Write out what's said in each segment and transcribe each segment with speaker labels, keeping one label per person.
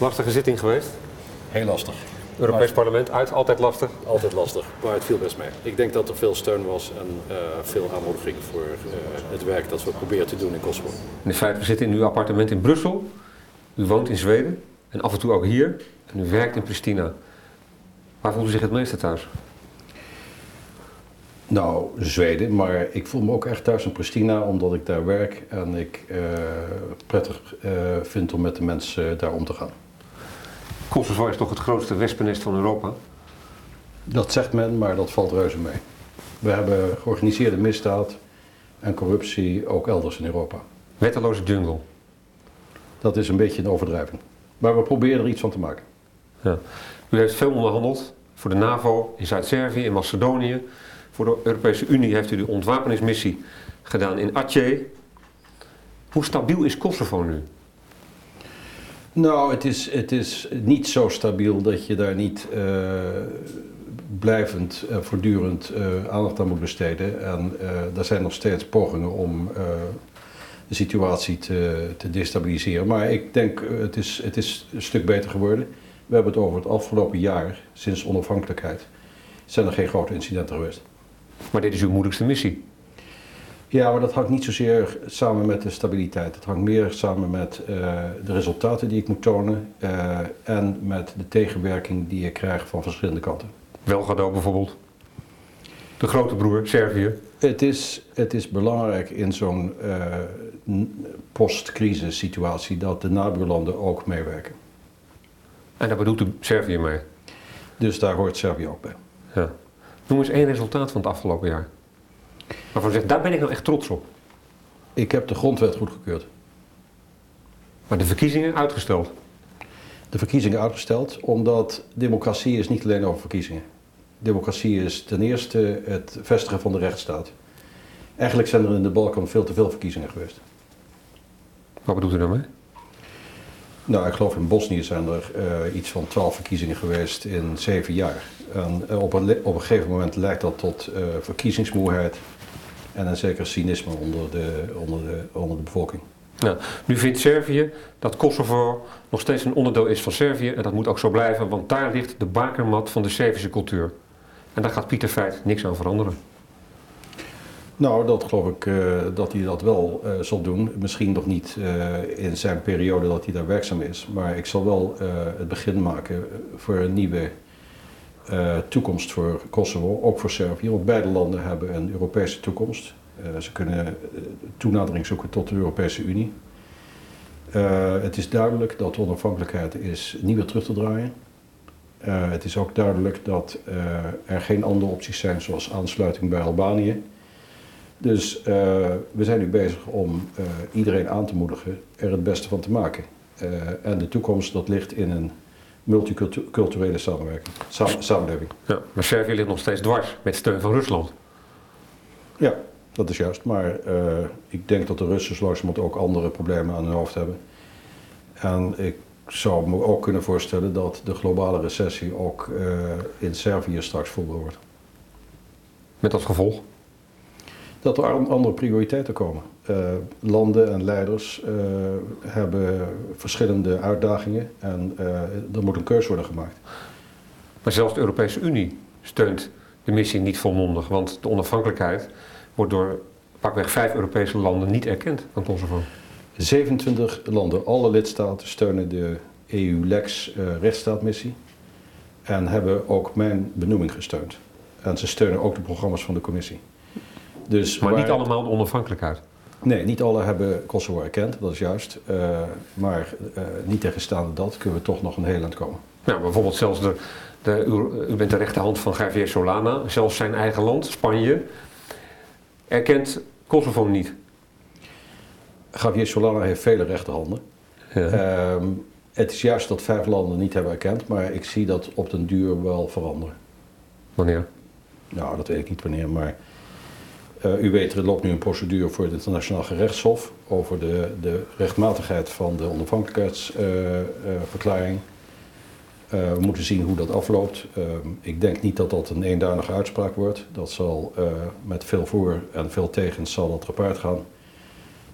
Speaker 1: lastige zitting geweest.
Speaker 2: Heel lastig.
Speaker 1: Europees Parlement uit, altijd lastig.
Speaker 2: Altijd lastig, maar het viel best mee. Ik denk dat er veel steun was en eh, veel aanmoediging voor eh, het werk dat we proberen te doen in Kosovo.
Speaker 1: Meneer Feit, we zitten in uw appartement in Brussel. U woont in Zweden en af en toe ook hier. En u werkt in Pristina. Waar voelt u zich het meeste thuis?
Speaker 3: Nou, Zweden, maar ik voel me ook echt thuis in Pristina omdat ik daar werk en ik eh, prettig eh, vind om met de mensen daar om te gaan.
Speaker 1: Kosovo is toch het grootste wespennest van Europa?
Speaker 3: Dat zegt men, maar dat valt reuze mee. We hebben georganiseerde misdaad en corruptie ook elders in Europa.
Speaker 1: Wetteloze jungle.
Speaker 3: Dat is een beetje een overdrijving. Maar we proberen er iets van te maken.
Speaker 1: Ja. U heeft veel onderhandeld voor de NAVO in Zuid-Servië, in Macedonië. Voor de Europese Unie heeft u de ontwapeningsmissie gedaan in Aceh. Hoe stabiel is Kosovo nu?
Speaker 3: Nou, het is, het is niet zo stabiel dat je daar niet eh, blijvend, uh, voortdurend uh, aandacht aan moet besteden. En er zijn nog steeds pogingen om de situatie te, te destabiliseren. Maar ik denk, het is, het is een stuk beter geworden. We hebben het over het afgelopen jaar, sinds onafhankelijkheid, zijn er geen grote incidenten geweest.
Speaker 1: Maar dit is uw moeilijkste missie.
Speaker 3: Ja, maar dat hangt niet zozeer samen met de stabiliteit. Het hangt meer samen met uh, de resultaten die ik moet tonen uh, en met de tegenwerking die ik krijg van verschillende kanten.
Speaker 1: Welgado bijvoorbeeld. De grote broer, Servië.
Speaker 3: Het is, het is belangrijk in zo'n uh, post-crisis situatie dat de nabuurlanden ook meewerken.
Speaker 1: En daar bedoelt u Servië mee?
Speaker 3: Dus daar hoort Servië ook bij.
Speaker 1: Ja. Noem eens één resultaat van het afgelopen jaar. Waarvan zegt, daar ben ik nou echt trots op.
Speaker 3: Ik heb de grondwet goedgekeurd.
Speaker 1: Maar de verkiezingen uitgesteld?
Speaker 3: De verkiezingen uitgesteld omdat democratie is niet alleen over verkiezingen. Democratie is ten eerste het vestigen van de rechtsstaat. Eigenlijk zijn er in de Balkan veel te veel verkiezingen geweest.
Speaker 1: Wat bedoelt u daarmee?
Speaker 3: Nou, ik geloof in Bosnië zijn er uh, iets van twaalf verkiezingen geweest in zeven jaar. En uh, op, een, op een gegeven moment leidt dat tot uh, verkiezingsmoeheid en een zeker cynisme onder de, onder de, onder de bevolking.
Speaker 1: Ja, nu vindt Servië dat Kosovo nog steeds een onderdeel is van Servië en dat moet ook zo blijven, want daar ligt de bakermat van de Servische cultuur. En daar gaat Pieter Feit niks aan veranderen.
Speaker 3: Nou, dat geloof ik uh, dat hij dat wel uh, zal doen. Misschien nog niet uh, in zijn periode dat hij daar werkzaam is. Maar ik zal wel het begin maken voor een nieuwe toekomst voor Kosovo, ook voor Servië. Want beide landen hebben een Europese toekomst. ze kunnen toenadering zoeken tot de Europese Unie. het is duidelijk dat onafhankelijkheid is niet meer terug te draaien. het is ook duidelijk dat er geen andere opties zijn zoals aansluiting bij Albanië. Dus uh, we zijn nu bezig om uh, iedereen aan te moedigen er het beste van te maken. Uh, en de toekomst dat ligt in een multiculturele samenwerking, sam samenleving.
Speaker 1: Ja, maar Servië ligt nog steeds dwars met steun van Rusland.
Speaker 3: Ja, dat is juist. Maar ik denk dat de Russen langzamerhand ook andere problemen aan hun hoofd hebben. En ik zou me ook kunnen voorstellen dat de globale recessie ook in Servië straks voelbaar wordt.
Speaker 1: Met als gevolg?
Speaker 3: Dat er andere prioriteiten komen. Uh, landen en leiders uh, hebben verschillende uitdagingen en uh, er moet een keuze worden gemaakt.
Speaker 1: Maar zelfs de Europese Unie steunt de missie niet volmondig, want de onafhankelijkheid wordt door pakweg vijf Europese landen niet erkend aan Kosovo.
Speaker 3: 27 landen, alle lidstaten steunen de EU-LEX rechtsstaatmissie en hebben ook mijn benoeming gesteund. En ze steunen ook de programma's van de commissie.
Speaker 1: Dus maar waar... niet allemaal de onafhankelijkheid?
Speaker 3: Nee, niet alle hebben Kosovo erkend, dat is juist. Uh, maar uh, niet tegenstaande dat kunnen we toch nog een heel eind komen.
Speaker 1: Ja, bijvoorbeeld zelfs de, de, u, u, bent de rechterhand van Javier Solana, zelfs zijn eigen land, Spanje, erkent Kosovo niet.
Speaker 3: Javier Solana heeft vele rechterhanden.
Speaker 1: Ja.
Speaker 3: Ehm, het is juist dat vijf landen niet hebben erkend, maar ik zie dat op den duur wel veranderen.
Speaker 1: Wanneer?
Speaker 3: Nou, dat weet ik niet wanneer, maar eh, u weet, er loopt nu een procedure voor het Internationaal Gerechtshof over de, de rechtmatigheid van de onafhankelijkheidsverklaring. Eh, we moeten zien hoe dat afloopt. Ik denk niet dat dat een eenduidige uitspraak wordt. Dat zal eh, met veel voor en veel tegens zal dat gepaard gaan.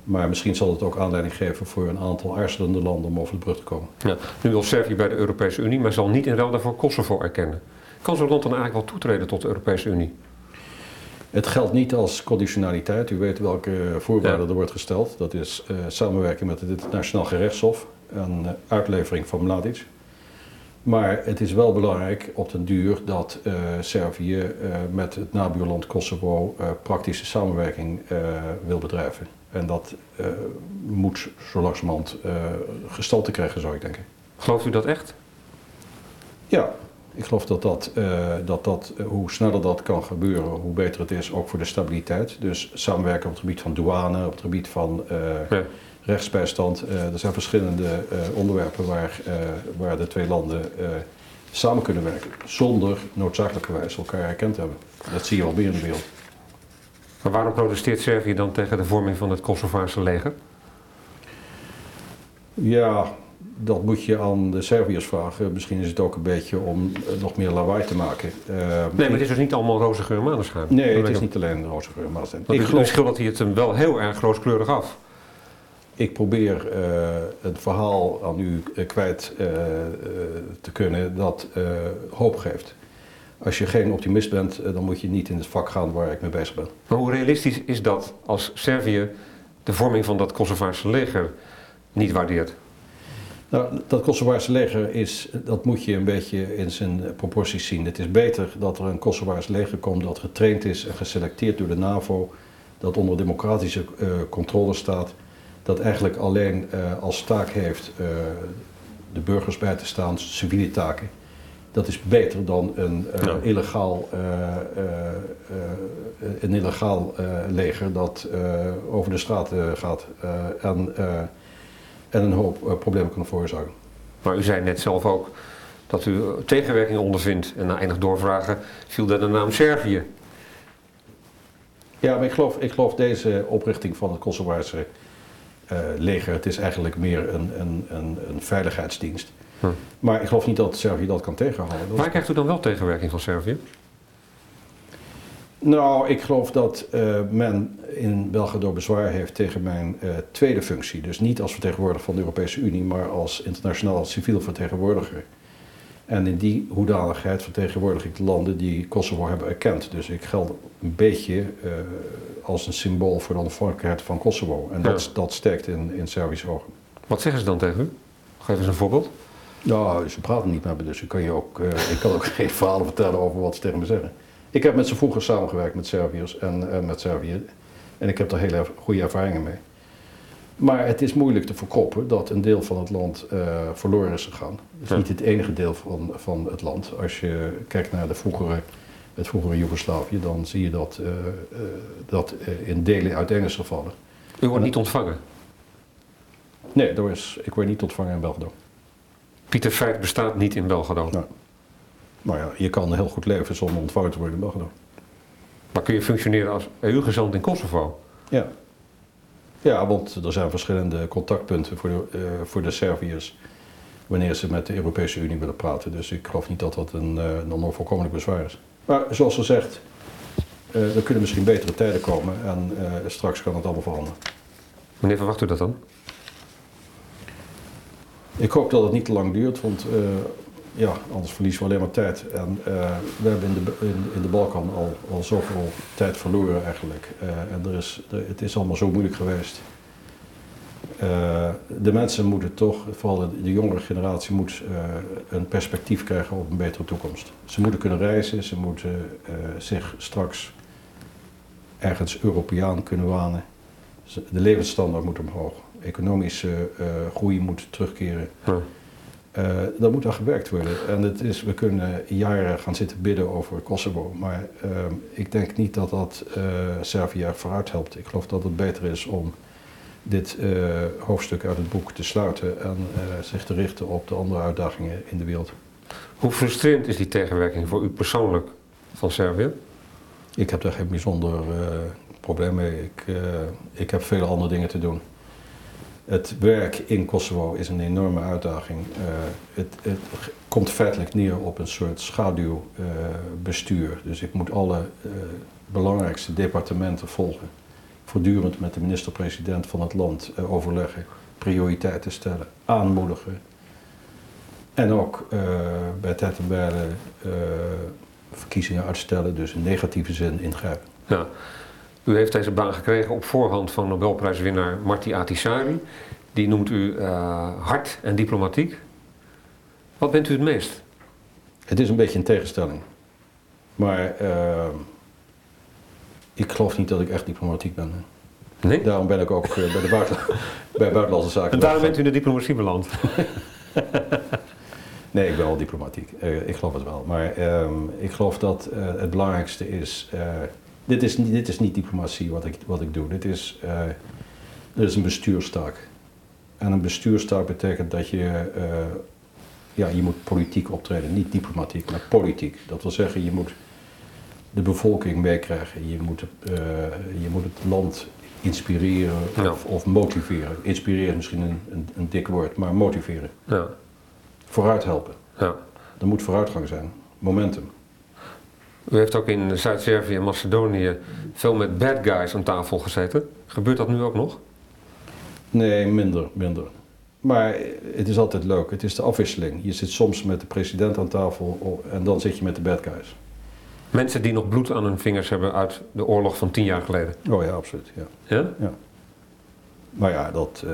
Speaker 3: Maar misschien zal het ook aanleiding geven voor een aantal aarzelende landen om over de brug te komen.
Speaker 1: Ja. Nu wil Servië bij de Europese Unie, maar zal niet in ruil daarvoor Kosovo erkennen. Kan zo'n land dan eigenlijk wel toetreden tot de Europese Unie?
Speaker 3: Het geldt niet als conditionaliteit. U weet welke voorwaarden
Speaker 1: Ja.
Speaker 3: er wordt gesteld. Dat is eh, samenwerking met het Internationaal Gerechtshof en eh, uitlevering van Mladic. Maar het is wel belangrijk op den duur dat eh, Servië met het nabuurland Kosovo praktische samenwerking wil bedrijven. En dat moet zo langzamerhand gestalte krijgen, zou ik denken.
Speaker 1: Gelooft u dat echt?
Speaker 3: Ja, ik geloof dat, dat, eh, dat, dat eh, hoe sneller dat kan gebeuren, hoe beter het is, ook voor de stabiliteit. Dus samenwerken op het gebied van douane, op het gebied van eh,
Speaker 1: Ja.
Speaker 3: rechtsbijstand. Er zijn verschillende onderwerpen waar, waar de twee landen samen kunnen werken, zonder noodzakelijkerwijs elkaar erkend te hebben. Dat zie je al meer in de wereld.
Speaker 1: Maar waarom protesteert Servië dan tegen de vorming van het Kosovaarse leger?
Speaker 3: Ja, dat moet je aan de Serviërs vragen. Misschien is het ook een beetje om eh, nog meer lawaai te maken. Eh,
Speaker 1: Nee, maar het is dus niet allemaal roze geur maneschijn.
Speaker 3: Nee,
Speaker 1: Dat
Speaker 3: het is niet alleen roze geur maneschijn. Ik geloof
Speaker 1: schildert hij het hem wel heel erg rooskleurig af.
Speaker 3: Ik probeer eh, het verhaal aan u kwijt te kunnen dat hoop geeft. Als je geen optimist bent, dan moet je niet in het vak gaan waar ik mee bezig ben.
Speaker 1: Maar hoe realistisch is dat als Servië de vorming van dat Kosovaarse leger niet waardeert?
Speaker 3: Nou, dat Kosovaarse leger is, dat moet je een beetje in zijn proporties zien. Het is beter dat er een Kosovaars leger komt dat getraind is en geselecteerd door de NAVO, dat onder democratische eh, controle staat, dat eigenlijk alleen eh, als taak heeft eh, de burgers bij te staan, civiele taken. Dat is beter dan een
Speaker 1: Ja.
Speaker 3: illegaal, een illegaal leger dat over de straat gaat en, en een hoop eh, problemen kan veroorzaken.
Speaker 1: Maar u zei net zelf ook dat u tegenwerking ondervindt. En na enig doorvragen viel daar de naam Servië.
Speaker 3: Ja, maar ik geloof, ik geloof deze oprichting van het Kosovaarse eh, leger, het is eigenlijk meer een, een, een, een veiligheidsdienst.
Speaker 1: Hm.
Speaker 3: Maar ik geloof niet dat Servië dat kan tegenhouden.
Speaker 1: Waar krijgt u dan wel tegenwerking van Servië?
Speaker 3: Nou, ik geloof dat eh, men in Belgrado bezwaar heeft tegen mijn eh, tweede functie. Dus niet als vertegenwoordiger van de Europese Unie, maar als internationaal civiel vertegenwoordiger. En in die hoedanigheid vertegenwoordig ik de landen die Kosovo hebben erkend. Dus ik geld een beetje eh, als een symbool voor de onafhankelijkheid van Kosovo. En dat,
Speaker 1: Ja.
Speaker 3: dat sterkt in, in Servische ogen.
Speaker 1: Wat zeggen ze dan tegen u? Geef eens een voorbeeld.
Speaker 3: Nou, ze praten niet met me, dus ik kan, je ook, ik kan ook geen verhalen vertellen over wat ze tegen me zeggen. Ik heb met ze vroeger samengewerkt met Serviërs en eh, met Servië. En ik heb er hele goede ervaringen mee. Maar het is moeilijk te verkroppen dat een deel van het land eh, verloren is gegaan. Het is niet het enige deel van, van het land. Als je kijkt naar de vroegere, het vroegere Joegoslavië, dan zie je dat, eh, dat in delen uiteen is gevallen.
Speaker 1: U wordt niet ontvangen.
Speaker 3: Nee, daar is, ik word niet ontvangen in Belgrado.
Speaker 1: Pieter Feit bestaat niet in Belgrado.
Speaker 3: Nou. Maar ja, je kan heel goed leven zonder ontvangen te worden in Belgrado.
Speaker 1: Maar kun je functioneren als EU-gezant in Kosovo?
Speaker 3: Ja. Ja, want er zijn verschillende contactpunten voor de, eh, voor de Serviërs wanneer ze met de Europese Unie willen praten. Dus ik geloof niet dat dat een, eh, een onvoorkomelijk bezwaar is. Maar zoals gezegd, eh er kunnen misschien betere tijden komen en straks kan het allemaal veranderen.
Speaker 1: Wanneer verwacht u dat dan?
Speaker 3: Ik hoop dat het niet te lang duurt, want ja, anders verliezen we alleen maar tijd. En eh, we hebben in de, in, de Balkan al, al zoveel tijd verloren eigenlijk. Eh, en er is, het is allemaal zo moeilijk geweest. Eh, de mensen moeten toch, vooral de, jongere generatie, moet een perspectief krijgen op een betere toekomst. Ze moeten kunnen reizen, ze moeten zich straks ergens Europeaan kunnen wanen. De levensstandaard moet omhoog. Economische groei moet terugkeren. Eh daar moet aan gewerkt worden. En het is, we kunnen jaren gaan zitten bidden over Kosovo. Maar ehm, ik denk niet dat dat eh Servië vooruit helpt. Ik geloof dat het beter is om dit eh, hoofdstuk uit het boek te sluiten en zich te richten op de andere uitdagingen in de wereld.
Speaker 1: Hoe frustrerend is die tegenwerking voor u persoonlijk van Servië?
Speaker 3: Ik heb daar geen bijzonder probleem mee. Ik, ik heb vele andere dingen te doen. Het werk in Kosovo is een enorme uitdaging. Eh, het, het komt feitelijk neer op een soort schaduwbestuur. dus ik moet alle eh, belangrijkste departementen volgen. Voortdurend met de minister-president van het land eh, overleggen, prioriteiten stellen, aanmoedigen. En ook bij tijd en eh, verkiezingen uitstellen, dus in negatieve zin ingrijpen.
Speaker 1: Ja. U heeft deze baan gekregen op voorhand van Nobelprijswinnaar Marty Ahtisaari. Die noemt u eh, hard en diplomatiek. Wat bent u het meest?
Speaker 3: Het is een beetje een tegenstelling. Maar eh, ik geloof niet dat ik echt diplomatiek ben.
Speaker 1: Nee?
Speaker 3: Daarom ben ik ook eh, bij, de buiten, bij buitenlandse zaken.
Speaker 1: En daarom bent u in de diplomatie beland.
Speaker 3: Nee, ik ben wel diplomatiek. Ik geloof het wel. Maar ehm, ik geloof dat het belangrijkste is. Dit, is niet, dit is niet diplomatie wat ik, wat ik doe. Dit is, eh, dit is een bestuurstaak. En een bestuurstaak betekent dat je. eh, ja, je moet politiek optreden. Niet diplomatiek, maar politiek. Dat wil zeggen, je moet de bevolking meekrijgen. Je, moet, eh, je moet het land inspireren
Speaker 1: Ja.
Speaker 3: of, of motiveren. Inspireren is misschien een, een, een dik woord, maar motiveren.
Speaker 1: Ja.
Speaker 3: Vooruit helpen.
Speaker 1: ja.
Speaker 3: Er moet vooruitgang zijn. Momentum.
Speaker 1: U heeft ook in Zuid-Servië en Macedonië veel met bad guys aan tafel gezeten. Gebeurt dat nu ook nog?
Speaker 3: Nee, minder, minder. Maar het is altijd leuk. Het is de afwisseling. Je zit soms met de president aan tafel en dan zit je met de bad guys.
Speaker 1: Mensen die nog bloed aan hun vingers hebben uit de oorlog van tien jaar geleden.
Speaker 3: Oh ja, absoluut. Ja.
Speaker 1: Ja?
Speaker 3: Maar ja, dat, eh,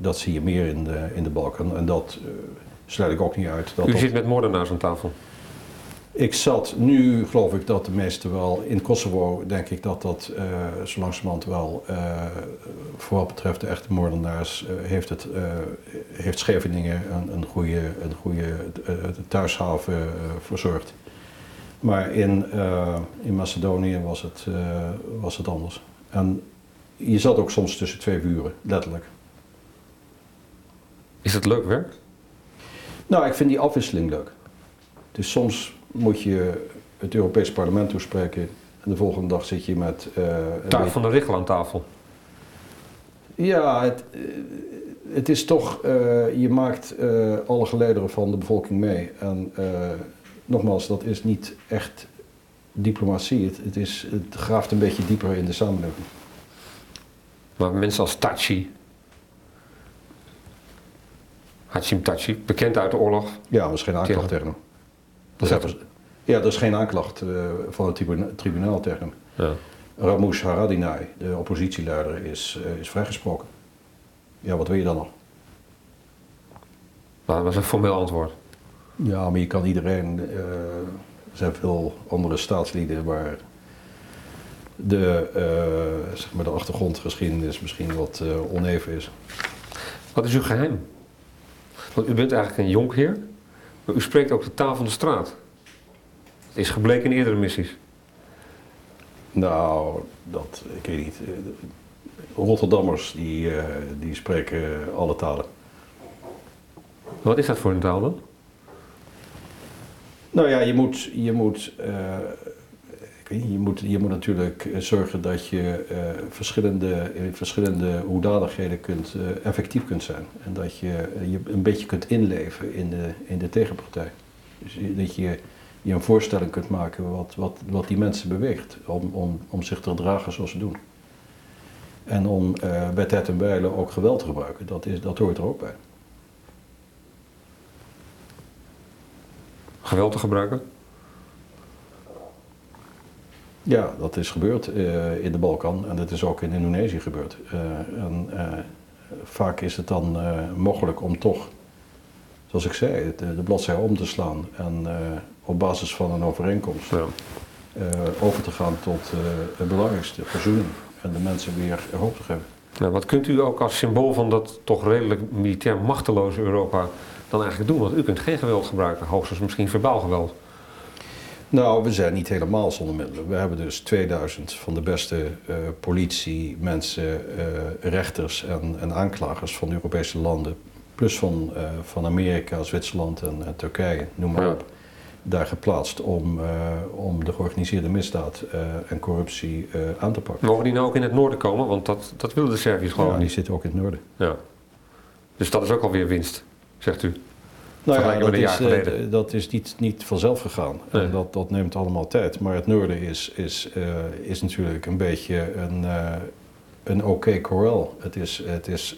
Speaker 3: dat zie je meer in de, in de Balkan. En dat eh, sluit ik ook niet uit. Dat
Speaker 1: U zit met moordenaars aan tafel.
Speaker 3: Ik zat, nu geloof ik dat de meeste wel, in Kosovo denk ik dat dat eh zo langzamerhand wel, eh, voor wat betreft de echte moordenaars, eh, heeft, het, heeft Scheveningen een, een goede, een goede thuishaven verzorgd. Maar in, in Macedonië was het, was het anders. En je zat ook soms tussen twee vuren, letterlijk.
Speaker 1: Is het leuk werk?
Speaker 3: Nou, ik vind die afwisseling leuk. Dus soms moet je het Europees Parlement toespreken en de volgende dag zit je met. een
Speaker 1: Taak van de Richel aan tafel.
Speaker 3: Ja, het, eh, het is toch. eh, je maakt alle gelederen van de bevolking mee. En nogmaals, dat is niet echt diplomatie. Het, het, is, het graaft een beetje dieper in de samenleving.
Speaker 1: Maar mensen als Tachi, Hachim Tachi, bekend uit de oorlog.
Speaker 3: Ja, is geen aanklacht
Speaker 1: tegen
Speaker 3: hem.
Speaker 1: Dat
Speaker 3: Dat is- ja, er is geen aanklacht eh, van het tribuna- tribunaal tegen hem.
Speaker 1: Ja.
Speaker 3: Ramush Haradinaj, de oppositieleider, is, eh, is vrijgesproken. Ja, wat wil je dan nog?
Speaker 1: Maar dat was een formeel antwoord.
Speaker 3: Ja, maar je kan iedereen. eh, er zijn veel andere staatslieden waar de, zeg maar de achtergrondgeschiedenis misschien wat oneven is.
Speaker 1: Wat is uw geheim? Want u bent eigenlijk een jonkheer, maar u spreekt ook de taal van de straat. Het is gebleken in eerdere missies.
Speaker 3: Nou, dat, ik weet niet. Rotterdammers die, eh, die spreken alle talen.
Speaker 1: Wat is dat voor een taal dan?
Speaker 3: Nou ja, je moet, je moet, eh, je moet, je moet natuurlijk eh, zorgen dat je eh, verschillende, in verschillende hoedanigheden kunt, eh, effectief kunt zijn. En dat je eh, je een beetje kunt inleven in de, in de tegenpartij. Dus dat je je een voorstelling kunt maken wat, wat, wat die mensen beweegt om, om, om zich te gedragen zoals ze doen. En om eh, bij tijd en wijle ook geweld te gebruiken, dat, is, dat hoort er ook bij.
Speaker 1: Geweld te gebruiken?
Speaker 3: Ja, dat is gebeurd eh, in de Balkan en dat is ook in Indonesië gebeurd. Eh, en, eh, vaak is het dan mogelijk om toch, zoals ik zei, het, de bladzij om te slaan en op basis van een overeenkomst
Speaker 1: Ja.
Speaker 3: over te gaan tot het belangrijkste, verzoening en de mensen weer hoop te geven.
Speaker 1: Nou, wat kunt u ook als symbool van dat toch redelijk militair machteloze Europa dan eigenlijk doen? Want u kunt geen geweld gebruiken, hoogstens misschien verbaal geweld.
Speaker 3: Nou, we zijn niet helemaal zonder middelen. We hebben dus 2000 van de beste uh, politie, mensen, uh, rechters en, en, aanklagers van de Europese landen, plus van, uh, van Amerika, Zwitserland en, Turkije, noem maar op, daar geplaatst om, om de georganiseerde misdaad en corruptie aan te pakken.
Speaker 1: Mogen die nou ook in het noorden komen? Want dat, dat willen de Serviërs gewoon
Speaker 3: ja, die zitten ook in het noorden.
Speaker 1: Ja. Dus dat is ook alweer winst, zegt u?
Speaker 3: Nou ja, dat is, uh, dat is niet, niet vanzelf gegaan. Nee. En dat, dat neemt allemaal tijd. Maar het noorden is, is, uh, is natuurlijk een beetje een, uh, een oké okay korel. Het is, het is,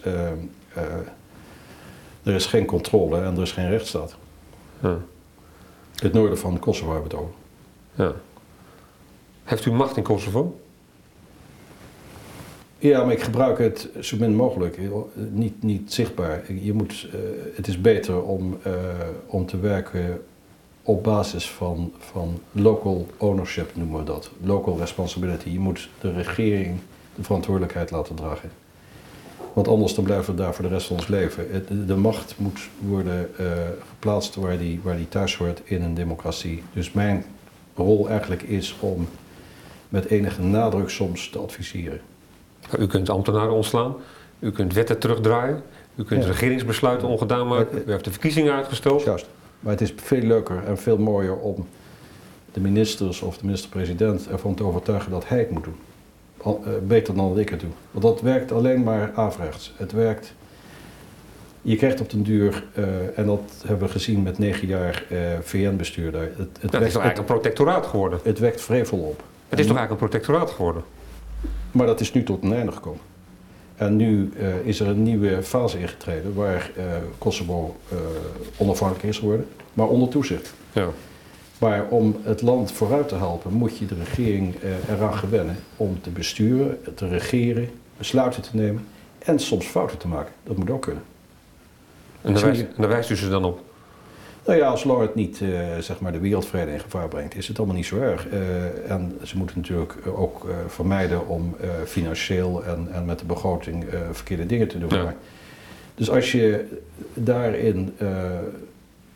Speaker 3: er is geen controle en er is geen rechtsstaat.
Speaker 1: Ja.
Speaker 3: Het noorden van Kosovo hebben we het over.
Speaker 1: Ja. Heeft u macht in Kosovo?
Speaker 3: Ja, maar ik gebruik het zo min mogelijk, niet, niet zichtbaar. Je moet, uh, het is beter om, uh, om te werken op basis van, van local ownership, noemen we dat. Local responsibility. Je moet de regering de verantwoordelijkheid laten dragen. Want anders dan blijven we daar voor de rest van ons leven. De macht moet worden geplaatst waar die, waar die thuis hoort in een democratie. Dus mijn rol eigenlijk is om met enige nadruk soms te adviseren.
Speaker 1: U kunt ambtenaren ontslaan, u kunt wetten terugdraaien, u kunt ja. regeringsbesluiten ongedaan maken, u heeft de verkiezingen uitgesteld.
Speaker 3: Juist, maar het is veel leuker en veel mooier om de ministers of de minister-president ervan te overtuigen dat hij het moet doen. Al, uh, beter dan dat ik het doe. Want dat werkt alleen maar averechts. Het werkt. Je krijgt op den duur, uh, en dat hebben we gezien met negen jaar uh, VN-bestuur daar. Het, het
Speaker 1: is toch eigenlijk een protectoraat geworden?
Speaker 3: Het wekt vrevel op.
Speaker 1: Het is toch eigenlijk een protectoraat geworden?
Speaker 3: Maar dat is nu tot een einde gekomen. En nu uh, is er een nieuwe fase ingetreden waar uh, Kosovo uh, onafhankelijk is geworden, maar onder toezicht.
Speaker 1: Ja.
Speaker 3: Maar om het land vooruit te helpen, moet je de regering eraan gewennen om te besturen, te regeren, besluiten te nemen en soms fouten te maken. Dat moet ook kunnen.
Speaker 1: En daar wijst, en daar wijst u ze dan op?
Speaker 3: Nou ja, zolang het niet uh, zeg maar de wereldvrede in gevaar brengt, is het allemaal niet zo erg. Uh, en ze moeten natuurlijk ook uh, vermijden om financieel en, en met de begroting verkeerde dingen te doen.
Speaker 1: Ja.
Speaker 3: Dus als je daarin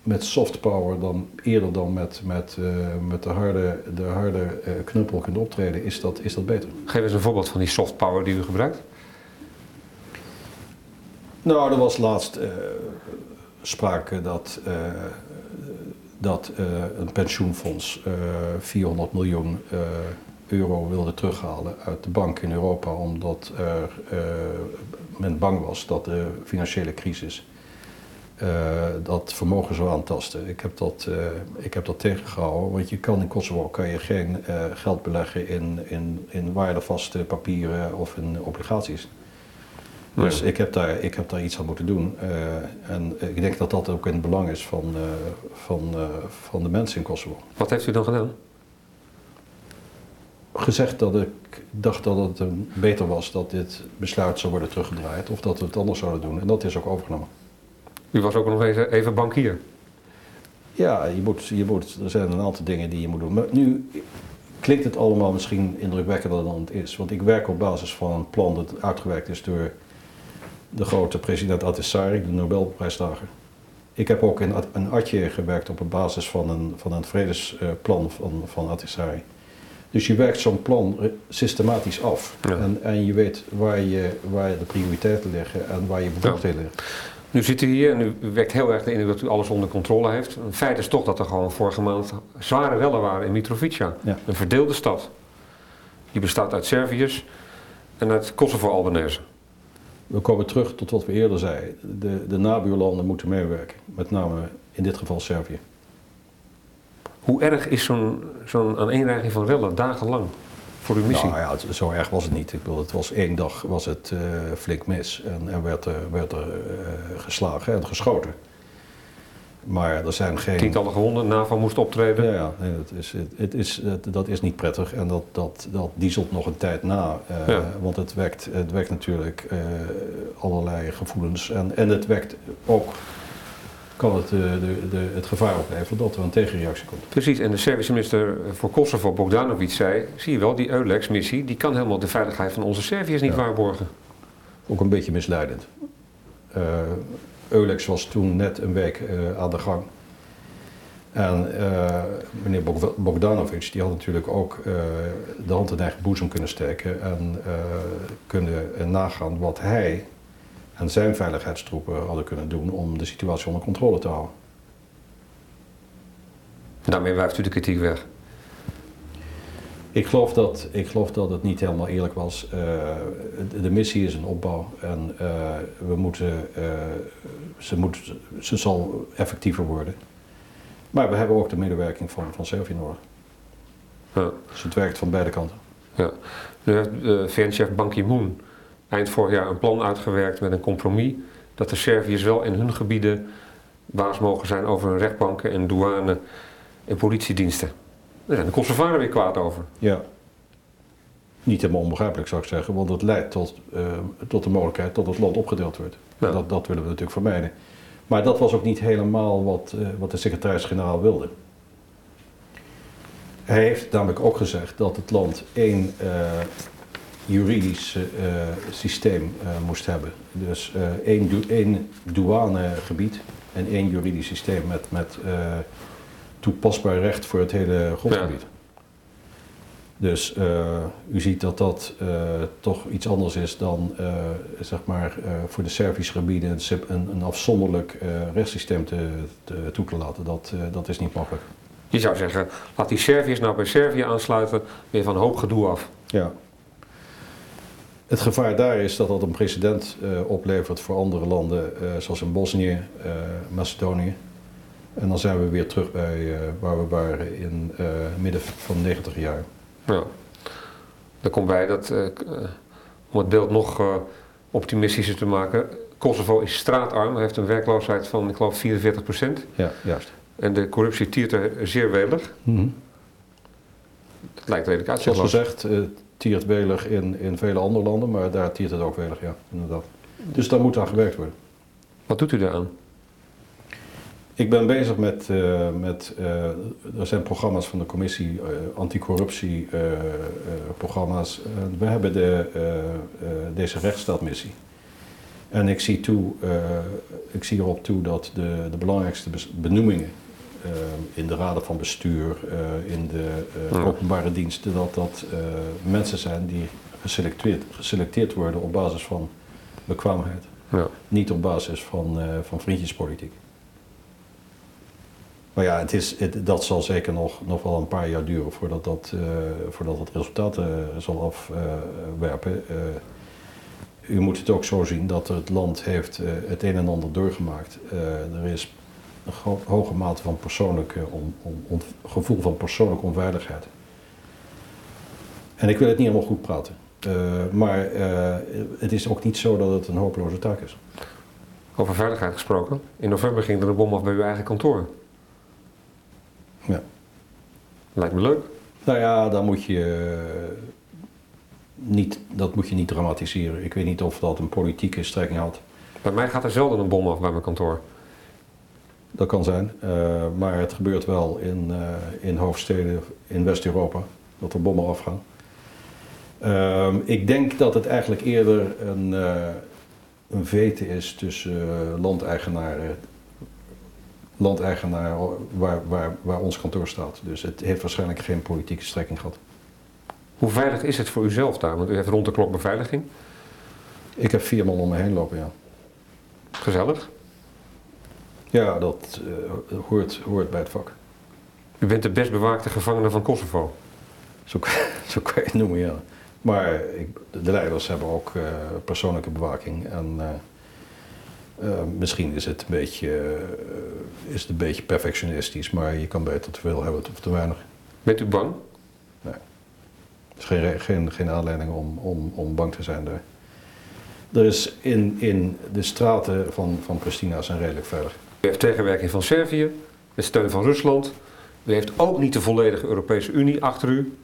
Speaker 3: met soft power dan eerder dan met, met, met de harde, de harde knuppel kunt optreden, is dat, is dat beter.
Speaker 1: Geef eens een voorbeeld van die soft power die u gebruikt.
Speaker 3: Nou, er was laatst sprake dat, uh, dat uh, een pensioenfonds uh, 400 miljoen euro wilde terughalen uit de bank in Europa omdat er, men bang was dat de financiële crisis dat vermogen zou aantasten. Ik heb dat, ik heb dat tegengehouden, want je kan in Kosovo kan je geen geld beleggen in, in, in waardevaste papieren of in obligaties. Dus ik heb, daar, ik heb daar iets aan moeten doen. Uh, en ik denk dat dat ook in het belang is van, uh, van, uh, van de mensen in Kosovo.
Speaker 1: Wat heeft u dan gedaan?
Speaker 3: Gezegd dat ik dacht dat het beter was dat dit besluit zou worden teruggedraaid. Of dat we het anders zouden doen. En dat is ook overgenomen.
Speaker 1: U was ook nog even, even bankier?
Speaker 3: Ja, je moet, je moet, er zijn een aantal dingen die je moet doen. Maar nu klinkt het allemaal misschien indrukwekkender dan het is. Want ik werk op basis van een plan dat uitgewerkt is door de grote president Ahtisaari, de Nobelprijsdrager. Ik heb ook in, in Atje gewerkt op basis van een, van een vredesplan van, van. Dus je werkt zo'n plan systematisch af.
Speaker 1: Ja.
Speaker 3: En, en je weet waar, je, waar de prioriteiten liggen en waar je bevoegdheden liggen.
Speaker 1: Nu zit u hier en u werkt heel erg de indruk dat u alles onder controle heeft. Een feit is toch dat er gewoon vorige maand zware rellen waren in Mitrovica.
Speaker 3: Ja.
Speaker 1: Een verdeelde stad. Die bestaat uit Serviërs en uit Kosovo-Albanese.
Speaker 3: We komen terug tot wat we eerder zeiden. De, de nabuurlanden moeten meewerken. Met name in dit geval Servië.
Speaker 1: Hoe erg is zo'n zo'n aaneenreiging van rellen dagenlang voor uw missie?
Speaker 3: Nou ja, het- zo erg was het niet. Ik bedoel, het was één dag was het eh, flink mis en er werd er, werd er eh, geslagen en geschoten. Maar er zijn geen...
Speaker 1: Tientallen gewonden, NAVO moest optreden.
Speaker 3: Ja, ja nee, dat, is, het, het is, het- dat is niet prettig en dat, dat, dat dieselt nog een tijd na. eh,
Speaker 1: Ja.
Speaker 3: Want het wekt, het wekt natuurlijk eh, allerlei gevoelens en, en het wekt ook, kan het eh, de, de, het gevaar opleveren dat er een tegenreactie komt.
Speaker 1: Precies, en de Servische minister voor Kosovo, Bogdanovic, zei... zie je wel, die EULEX-missie, die kan helemaal de veiligheid van onze Serviërs niet
Speaker 3: Ja.
Speaker 1: waarborgen.
Speaker 3: Ook een beetje misleidend. Eh, Eulex was toen net een week eh, aan de gang. En eh, meneer Bog- Bogdanovic die had natuurlijk ook eh, de hand in eigen boezem kunnen steken en kunnen nagaan wat hij en zijn veiligheidstroepen hadden kunnen doen om de situatie onder controle te houden.
Speaker 1: Daarmee wuift u de kritiek weg.
Speaker 3: Ik geloof dat, ik geloof dat het niet helemaal eerlijk was. Eh, de, de missie is een opbouw en eh, we moeten, eh, ze, moet, ze zal effectiever worden. Maar we hebben ook de medewerking van, van Servië nodig.
Speaker 1: Ja.
Speaker 3: Dus het werkt van beide kanten.
Speaker 1: Ja. Nu heeft VN-chef Ban Ki-moon eind vorig jaar een plan uitgewerkt met een compromis dat de Serviërs wel in hun gebieden baas mogen zijn over hun rechtbanken en douane en politiediensten. Daar zijn de Kosovaren weer kwaad over.
Speaker 3: Ja. Niet helemaal onbegrijpelijk zou ik zeggen, want het leidt tot, eh, tot de mogelijkheid dat het land opgedeeld wordt.
Speaker 1: Ja.
Speaker 3: Dat, dat willen we natuurlijk vermijden. Maar dat was ook niet helemaal wat, eh, wat de secretaris-generaal wilde. Hij heeft namelijk ook gezegd dat het land één eh, juridisch systeem moest hebben. Dus één, één douanegebied en één juridisch systeem met, met toepasbaar recht voor het hele grondgebied. Dus eh, u ziet dat dat eh, toch iets anders is dan eh, zeg maar, voor de Servische gebieden een, een, een afzonderlijk rechtssysteem te, te, toe te laten. Dat, dat is niet mogelijk.
Speaker 1: Je zou zeggen, laat die Serviërs nou bij Servië aansluiten, weer van een hoop gedoe af.
Speaker 3: Ja. Het gevaar daar is dat dat een precedent oplevert voor andere landen, zoals in Bosnië, Macedonië. En dan zijn we weer terug bij eh, waar we waren in eh midden van de 90 jaar.
Speaker 1: Ja. Er komt bij dat, eh, om het beeld nog optimistischer te maken, Kosovo is straatarm, heeft een werkloosheid van, ik geloof, 44 procent.
Speaker 3: Ja, juist.
Speaker 1: En de corruptie tiert er zeer welig. Het lijkt redelijk uit.
Speaker 3: Zoals gezegd, tiert welig in, in vele andere landen, maar daar tiert het ook welig, ja, inderdaad. Dus daar moet aan gewerkt worden.
Speaker 1: Wat doet u daaraan?
Speaker 3: Ik ben bezig met, eh, met eh, er zijn programma's van de commissie, eh, anticorruptie programma's. We hebben de, deze rechtsstaatmissie. En ik zie, toe, ik zie erop toe dat de, de belangrijkste benoemingen in de raden van bestuur, in de openbare diensten, dat dat mensen zijn die geselecteerd, geselecteerd worden op basis van bekwaamheid.
Speaker 1: Ja.
Speaker 3: Niet op basis van, van vriendjespolitiek. Maar ja, het is, het, dat zal zeker nog, nog wel een paar jaar duren voordat dat, eh, voordat dat resultaat eh, zal afwerpen. Eh, u moet het ook zo zien dat het land heeft het een en ander doorgemaakt. Er is een hoge mate van persoonlijke on, on- on- gevoel van persoonlijke onveiligheid. En ik wil het niet helemaal goed praten. Maar het is ook niet zo dat het een hopeloze taak is.
Speaker 1: Over veiligheid gesproken. In november ging er een bom af bij uw eigen kantoor.
Speaker 3: Ja.
Speaker 1: Lijkt me leuk.
Speaker 3: Nou ja, dan moet je eh, niet, dat moet je niet dramatiseren. Ik weet niet of dat een politieke strekking had.
Speaker 1: Bij mij gaat er zelden een bom af bij mijn kantoor.
Speaker 3: Dat kan zijn. eh, maar het gebeurt wel in, eh, in hoofdsteden in West-Europa dat er bommen afgaan. Ehm, ik denk dat het eigenlijk eerder een, een vete is tussen landeigenaren, landeigenaar waar, waar, waar ons kantoor staat. Dus het heeft waarschijnlijk geen politieke strekking gehad.
Speaker 1: Hoe veilig is het voor uzelf daar? Want u heeft rond de klok beveiliging.
Speaker 3: Ik heb vier man om me heen lopen, ja.
Speaker 1: Gezellig.
Speaker 3: Ja, dat eh, hoort, hoort bij het vak.
Speaker 1: U bent de best bewaakte gevangene van Kosovo.
Speaker 3: Zo, kan- zo kan je het noemen, ja. Maar ik, de leiders hebben ook eh, persoonlijke bewaking. En eh, eh, misschien is het, een beetje, eh, is het een beetje perfectionistisch, maar je kan beter te veel hebben of te weinig.
Speaker 1: Bent u bang?
Speaker 3: Er is geen, geen, geen aanleiding om, om, om bang te zijn daar. Er is in, in de straten van, van Pristina zijn redelijk veilig.
Speaker 1: U heeft tegenwerking van Servië, met steun van Rusland. U heeft ook niet de volledige Europese Unie achter u.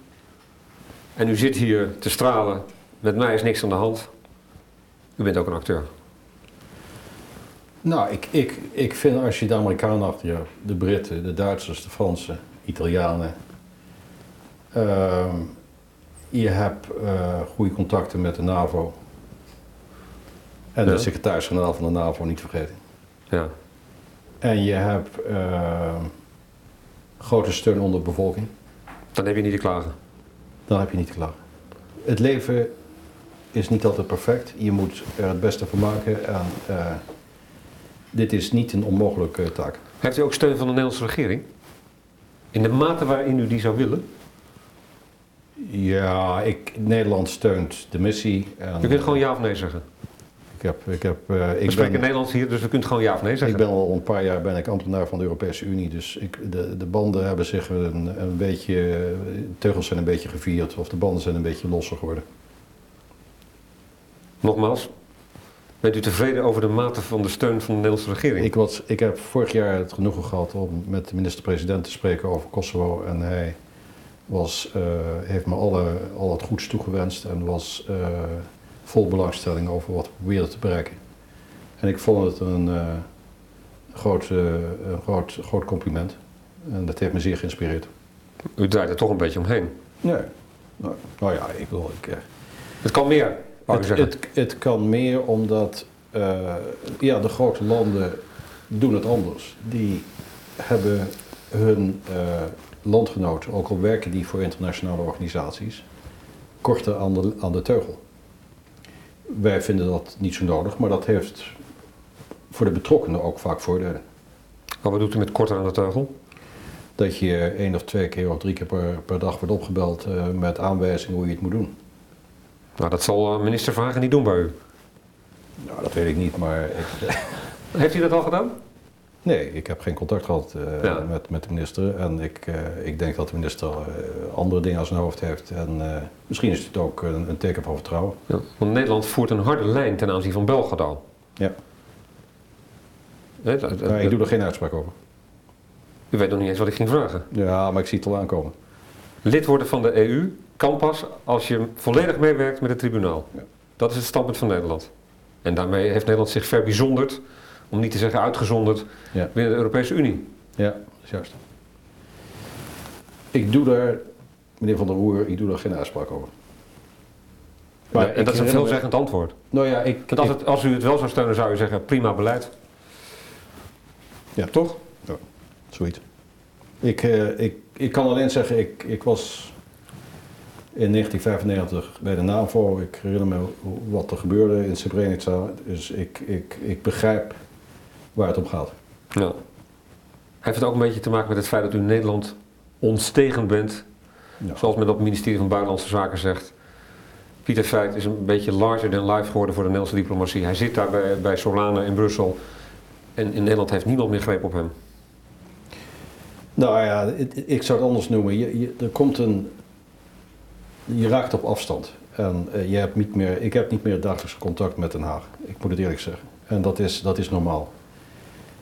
Speaker 1: En u zit hier te stralen. Met mij is niks aan de hand. U bent ook een acteur.
Speaker 3: Nou, ik, ik, ik vind als je de Amerikanen achter je, hebt, de Britten, de Duitsers, de Fransen, Italianen. ehm, je hebt eh, goede contacten met de NAVO. En
Speaker 1: Ja.
Speaker 3: de secretaris-generaal van de NAVO niet vergeten.
Speaker 1: Ja.
Speaker 3: En je hebt ehm, grote steun onder de bevolking.
Speaker 1: Dan heb je niet te klagen.
Speaker 3: Dan heb je niet te klagen. Het leven is niet altijd perfect. Je moet er het beste van maken. En eh, dit is niet een onmogelijke taak.
Speaker 1: Heeft u ook steun van de Nederlandse regering? In de mate waarin u die zou willen?
Speaker 3: Ja, ik, Nederland steunt de missie. En,
Speaker 1: U kunt gewoon ja of nee zeggen.
Speaker 3: Ik, heb, ik, heb, eh,
Speaker 1: We
Speaker 3: ik,
Speaker 1: spreken
Speaker 3: ben,
Speaker 1: Nederlands hier, dus we kunt gewoon ja of nee
Speaker 3: ik
Speaker 1: zeggen.
Speaker 3: ben al een paar jaar ben ik ambtenaar van de Europese Unie. Dus ik, de, de banden hebben zich een, een beetje... de Teugels zijn een beetje gevierd. Of de banden zijn een beetje losser geworden.
Speaker 1: Nogmaals, bent u tevreden over de mate van de steun van de Nederlandse regering?
Speaker 3: Ik, was, ik heb vorig jaar het genoegen gehad om met de minister-president te spreken over Kosovo. En hij was, eh, heeft me alle, al het goeds toegewenst en was eh, vol belangstelling over wat we probeerden te bereiken. En ik vond het een, eh, groot, een groot, groot compliment. En dat heeft me zeer geïnspireerd.
Speaker 1: U draait er toch een beetje omheen.
Speaker 3: Nee. Nou, nou ja, ik wil. Ik,
Speaker 1: Het kan meer,
Speaker 3: het, het kan meer omdat eh, ja, de grote landen doen het anders. Die hebben hun eh, landgenoten, ook al werken die voor internationale organisaties, korter aan de, aan de teugel. Wij vinden dat niet zo nodig, maar dat heeft voor de betrokkenen ook vaak voordelen.
Speaker 1: Maar wat doet u met korter aan de teugel?
Speaker 3: Dat je één of twee keer of drie keer per, per dag wordt opgebeld eh, met aanwijzingen hoe je het moet doen.
Speaker 1: Nou, dat zal eh, minister Vragen niet doen bij u.
Speaker 3: Nou, dat weet ik niet, maar ik,
Speaker 1: Heeft u dat al gedaan?
Speaker 3: Nee, ik heb geen contact gehad eh,
Speaker 1: Ja.
Speaker 3: met, met de minister. En ik, eh, ik denk dat de minister andere dingen aan zijn hoofd heeft. En misschien is het ook een, een teken van vertrouwen.
Speaker 1: Ja. Want Nederland voert een harde lijn ten aanzien van Belgrado.
Speaker 3: Ja.
Speaker 1: Hè, dat- dat-
Speaker 3: Maar ik doe er geen uitspraak over.
Speaker 1: U weet nog niet eens wat ik ging vragen.
Speaker 3: Ja, maar ik zie het al aankomen.
Speaker 1: Lid worden van de EU kan pas als je volledig meewerkt met het tribunaal.
Speaker 3: Ja.
Speaker 1: Dat is het standpunt van Nederland. En daarmee heeft Nederland zich verbijzonderd, om niet te zeggen uitgezonderd,
Speaker 3: Ja.
Speaker 1: binnen de Europese Unie.
Speaker 3: Ja, dat is juist. Ik doe daar, meneer Van der Roer, ik doe daar geen uitspraak over.
Speaker 1: Ja, en dat is een veelzeggend antwoord.
Speaker 3: Nou ja, ik...
Speaker 1: Want als, het, als u het wel zou steunen, zou u zeggen prima beleid.
Speaker 3: Ja, toch? Ja, zoiets. Ik, eh, ik, ik kan alleen zeggen, ik, ik was in 1995 bij de NAVO. Ik herinner me wat er gebeurde in Srebrenica. Dus ik, ik, ik begrijp waar het om gaat.
Speaker 1: Ja. Heeft het ook een beetje te maken met het feit dat u in Nederland ontstegend bent,
Speaker 3: Ja.
Speaker 1: zoals men op het ministerie van Buitenlandse Zaken zegt. Pieter Feit is een beetje larger than life geworden voor de Nederlandse diplomatie. Hij zit daar bij, bij Solana in Brussel en in Nederland heeft niemand meer greep op hem.
Speaker 3: Nou ja, ik zou het anders noemen. Je, je, er komt een, je raakt op afstand. En eh, je hebt niet meer, ik heb niet meer dagelijks contact met Den Haag. Ik moet het eerlijk zeggen. En dat is, dat is normaal.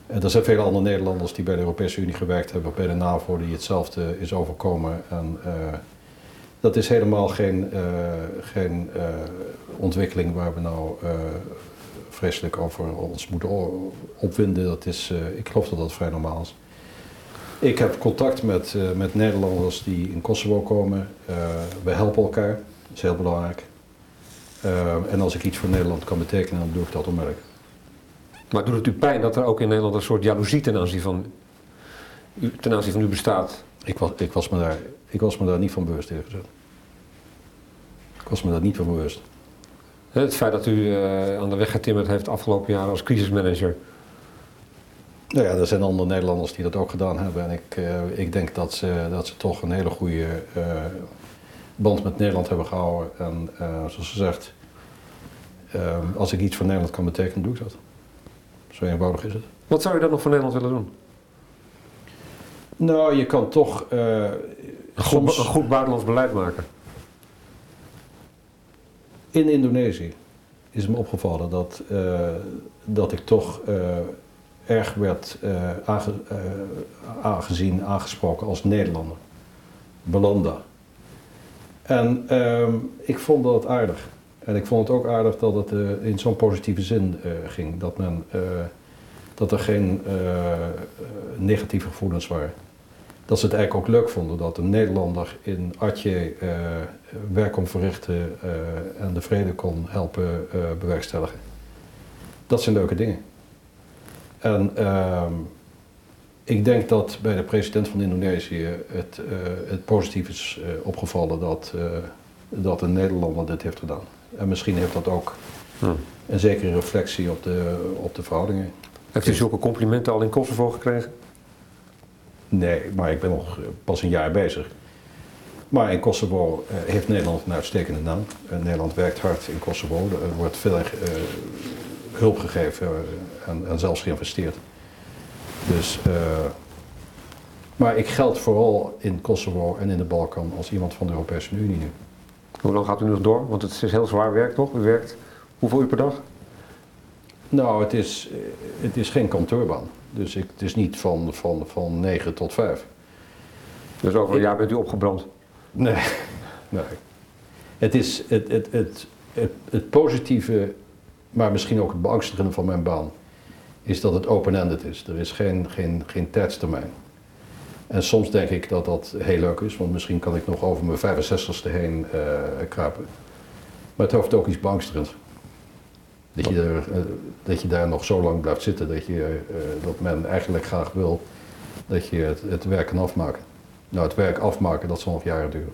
Speaker 3: En er zijn vele andere Nederlanders die bij de Europese Unie gewerkt hebben, bij de NAVO, die hetzelfde is overkomen. En eh, dat is helemaal geen, eh, geen ontwikkeling waar we nou vreselijk over ons moeten opwinden. Dat is, ik geloof dat dat vrij normaal is. Ik heb contact met, eh, met Nederlanders die in Kosovo komen. Eh, we helpen elkaar, dat is heel belangrijk. Eh, en als ik iets voor Nederland kan betekenen, dan doe ik dat onmiddellijk.
Speaker 1: Maar doet het u pijn dat er ook in Nederland een soort jaloezie ten aanzien van u, ten aanzien van u bestaat?
Speaker 3: Ik was, ik, was me daar, ik was me daar niet van bewust, eerlijk gezegd. Ik was me daar niet van bewust.
Speaker 1: Het feit dat u aan de weg getimmerd heeft afgelopen jaar als crisismanager.
Speaker 3: Nou ja, er zijn andere Nederlanders die dat ook gedaan hebben. En ik, eh, ik denk dat ze, dat ze toch een hele goede eh, band met Nederland hebben gehouden. En eh, zoals ze zegt, eh, als ik iets voor Nederland kan betekenen, doe ik dat. Zo eenvoudig is het.
Speaker 1: Wat zou u dan nog voor Nederland willen doen?
Speaker 3: Nou, je kan toch
Speaker 1: Een goed,
Speaker 3: soms
Speaker 1: een goed buitenlands beleid maken.
Speaker 3: in Indonesië is me opgevallen dat, dat ik toch erg werd eh, aange- eh, aangezien, aangesproken als Nederlander. Belanda. En ehm, ik vond dat aardig. En ik vond het ook aardig dat het eh, in zo'n positieve zin ging. Dat, men, dat er geen negatieve gevoelens waren. Dat ze het eigenlijk ook leuk vonden dat een Nederlander in Atje werk kon verrichten en de vrede kon helpen bewerkstelligen. Dat zijn leuke dingen. En ehm, Ik denk dat bij de president van Indonesië het, eh, het positief is eh, opgevallen dat, eh, dat een Nederlander dit heeft gedaan. En misschien heeft dat ook
Speaker 1: Hm.
Speaker 3: een zekere reflectie op de, op de verhoudingen.
Speaker 1: Heeft u zulke complimenten al in Kosovo gekregen?
Speaker 3: Nee, maar ik ben nog pas een jaar bezig. Maar in Kosovo heeft Nederland een uitstekende naam. Nederland werkt hard in Kosovo. Er wordt veel hulp gegeven eh, en, en zelfs geïnvesteerd. Dus, eh, maar ik geld vooral in Kosovo en in de Balkan als iemand van de Europese Unie nu.
Speaker 1: Hoe lang gaat u nog door? Want het is heel zwaar werk toch? U werkt hoeveel uur per dag?
Speaker 3: Nou, het is, eh, het is geen kantoorbaan. Dus ik, het is niet van, van, van 9 tot 5.
Speaker 1: Dus over een jaar bent u opgebrand.
Speaker 3: Nee, nee. Het is het, het, het, het, het positieve, maar misschien ook het beangstigende van mijn baan, is dat het open-ended is. Er is geen, geen, geen tijdstermijn. En soms denk ik dat dat heel leuk is, want misschien kan ik nog over mijn 65ste heen eh kruipen. Maar het heeft ook iets beangstigends. Dat je, eh, dat je daar nog zo lang blijft zitten dat, je, eh, dat men eigenlijk graag wil dat je het, het werk kan afmaken. Nou, het werk afmaken, dat zal nog jaren duren.